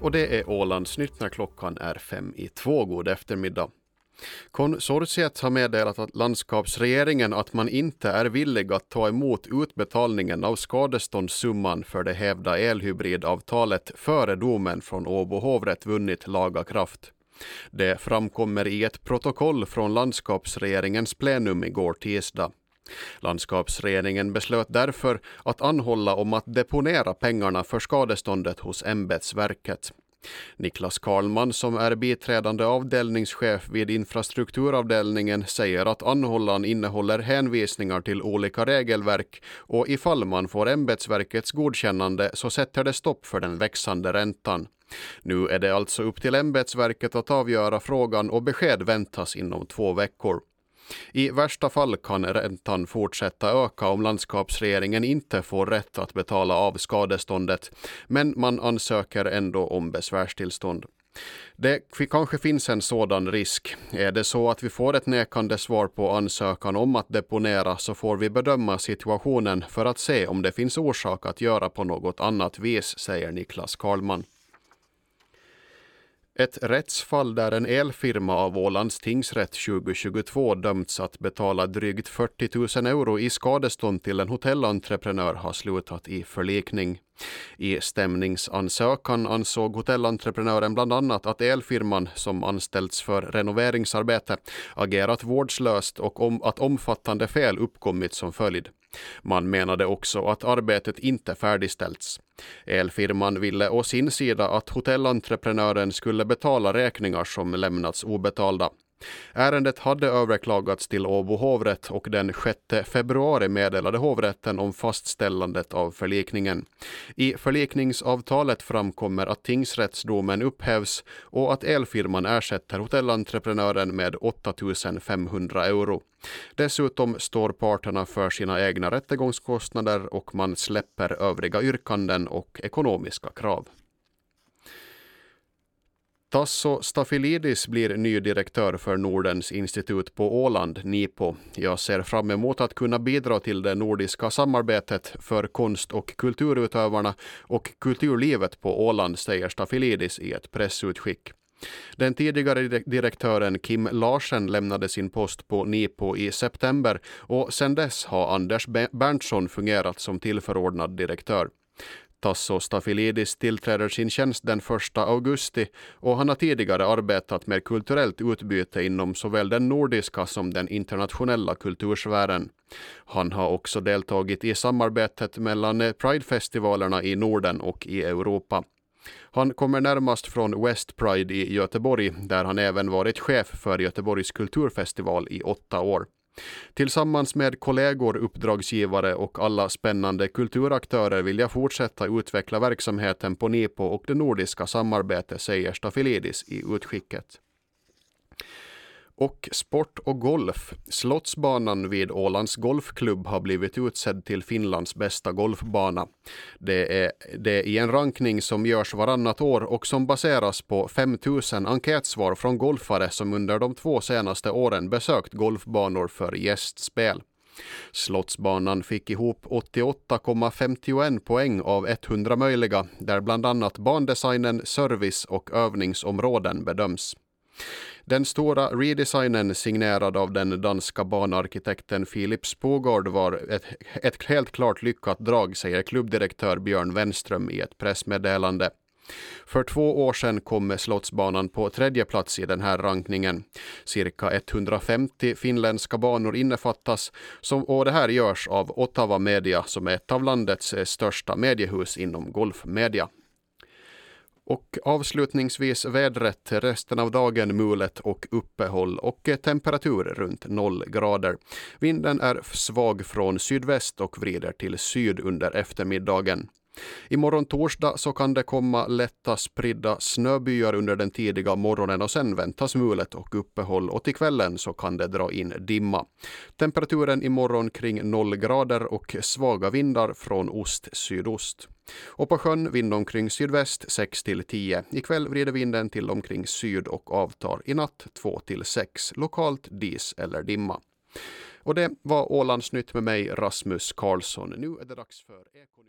Och det är Ålandsnytt när klockan är fem i två. God eftermiddag. Konsortiet har meddelat att landskapsregeringen att man inte är villig att ta emot utbetalningen av skadeståndssumman för det hävda elhybridavtalet före domen från Åbo hovrätt vunnit laga kraft. Det framkommer i ett protokoll från landskapsregeringens plenum igår tisdag. Landskapsregeringen beslöt därför att anhålla om att deponera pengarna för skadeståndet hos ämbetsverket. Niklas Karlman som är biträdande avdelningschef vid infrastrukturavdelningen säger att anhållan innehåller hänvisningar till olika regelverk och ifall man får ämbetsverkets godkännande så sätter det stopp för den växande räntan. Nu är det alltså upp till ämbetsverket att avgöra frågan och besked väntas inom två veckor. I värsta fall kan räntan fortsätta öka om landskapsregeringen inte får rätt att betala av skadeståndet, men man ansöker ändå om besvärstillstånd. Det kanske finns en sådan risk. Är det så att vi får ett nekande svar på ansökan om att deponera så får vi bedöma situationen för att se om det finns orsak att göra på något annat vis, säger Niklas Karlman. Ett rättsfall där en elfirma av Ålands tingsrätt 2022 dömts att betala drygt 40 000 euro i skadestånd till en hotellentreprenör har slutat i förlikning. I stämningsansökan ansåg hotellentreprenören bland annat att elfirman som anställts för renoveringsarbete agerat vårdslöst och om att omfattande fel uppkommit som följd. Man menade också att arbetet inte färdigställts. Elfirman ville å sin sida att hotellentreprenören skulle betala räkningar som lämnats obetalda. Ärendet hade överklagats till Åbo hovrätt och den 6 februari meddelade hovrätten om fastställandet av förlikningen. I förlikningsavtalet framkommer att tingsrättsdomen upphävs och att elfirman ersätter hotellentreprenören med 8 500 euro. Dessutom står parterna för sina egna rättegångskostnader och man släpper övriga yrkanden och ekonomiska krav. Tasso Stafilidis blir ny direktör för Nordens institut på Åland, NIPO. Jag ser fram emot att kunna bidra till det nordiska samarbetet för konst och kulturutövarna och kulturlivet på Åland, säger Stafilidis i ett pressutskick. Den tidigare direktören Kim Larsen lämnade sin post på NIPO i september och sedan dess har Anders Berntsson fungerat som tillförordnad direktör. Tasso Stafilidis tillträder sin tjänst den 1 augusti och han har tidigare arbetat med kulturellt utbyte inom såväl den nordiska som den internationella kultursfären. Han har också deltagit i samarbetet mellan Pridefestivalerna i Norden och i Europa. Han kommer närmast från West Pride i Göteborg där han även varit chef för Göteborgs kulturfestival i åtta år. Tillsammans med kollegor, uppdragsgivare och alla spännande kulturaktörer vill jag fortsätta utveckla verksamheten på NIPO och det nordiska samarbetet, säger Stafilidis i utskicket. Och sport och golf. Slottsbanan vid Ålands Golfklubb har blivit utsedd till Finlands bästa golfbana. Det är det i en rankning som görs varannat år och som baseras på 5000 enkätsvar från golfare som under de två senaste åren besökt golfbanor för gästspel. Slottsbanan fick ihop 88,51 poäng av 100 möjliga, där bland annat bandesignen, service och övningsområden bedöms. Den stora redesignen signerad av den danska banarkitekten Philip Spogård var ett, ett helt klart lyckat drag, säger klubbdirektör Björn Wenström i ett pressmeddelande. För två år sedan kom Slottsbanan på tredje plats i den här rankningen. Cirka 150 finländska banor innefattas som, och det här görs av Ottawa Media som är ett av landets största mediehus inom golfmedia. Och avslutningsvis vädret resten av dagen mulet och uppehåll och temperatur runt noll grader. Vinden är svag från sydväst och vrider till syd under eftermiddagen. Imorgon torsdag så kan det komma lätta spridda snöbyar under den tidiga morgonen och sen väntas mulet och uppehåll och till kvällen så kan det dra in dimma. Temperaturen imorgon kring 0 grader och svaga vindar från ost-sydost. Och på sjön vind omkring sydväst 6 till 10. Ikväll vrider vinden till omkring syd och avtar. I natt 2 till 6. Lokalt dis eller dimma. Och det var Ålandsnytt med mig Rasmus Karlsson. Nu är det dags för Ekonyheter.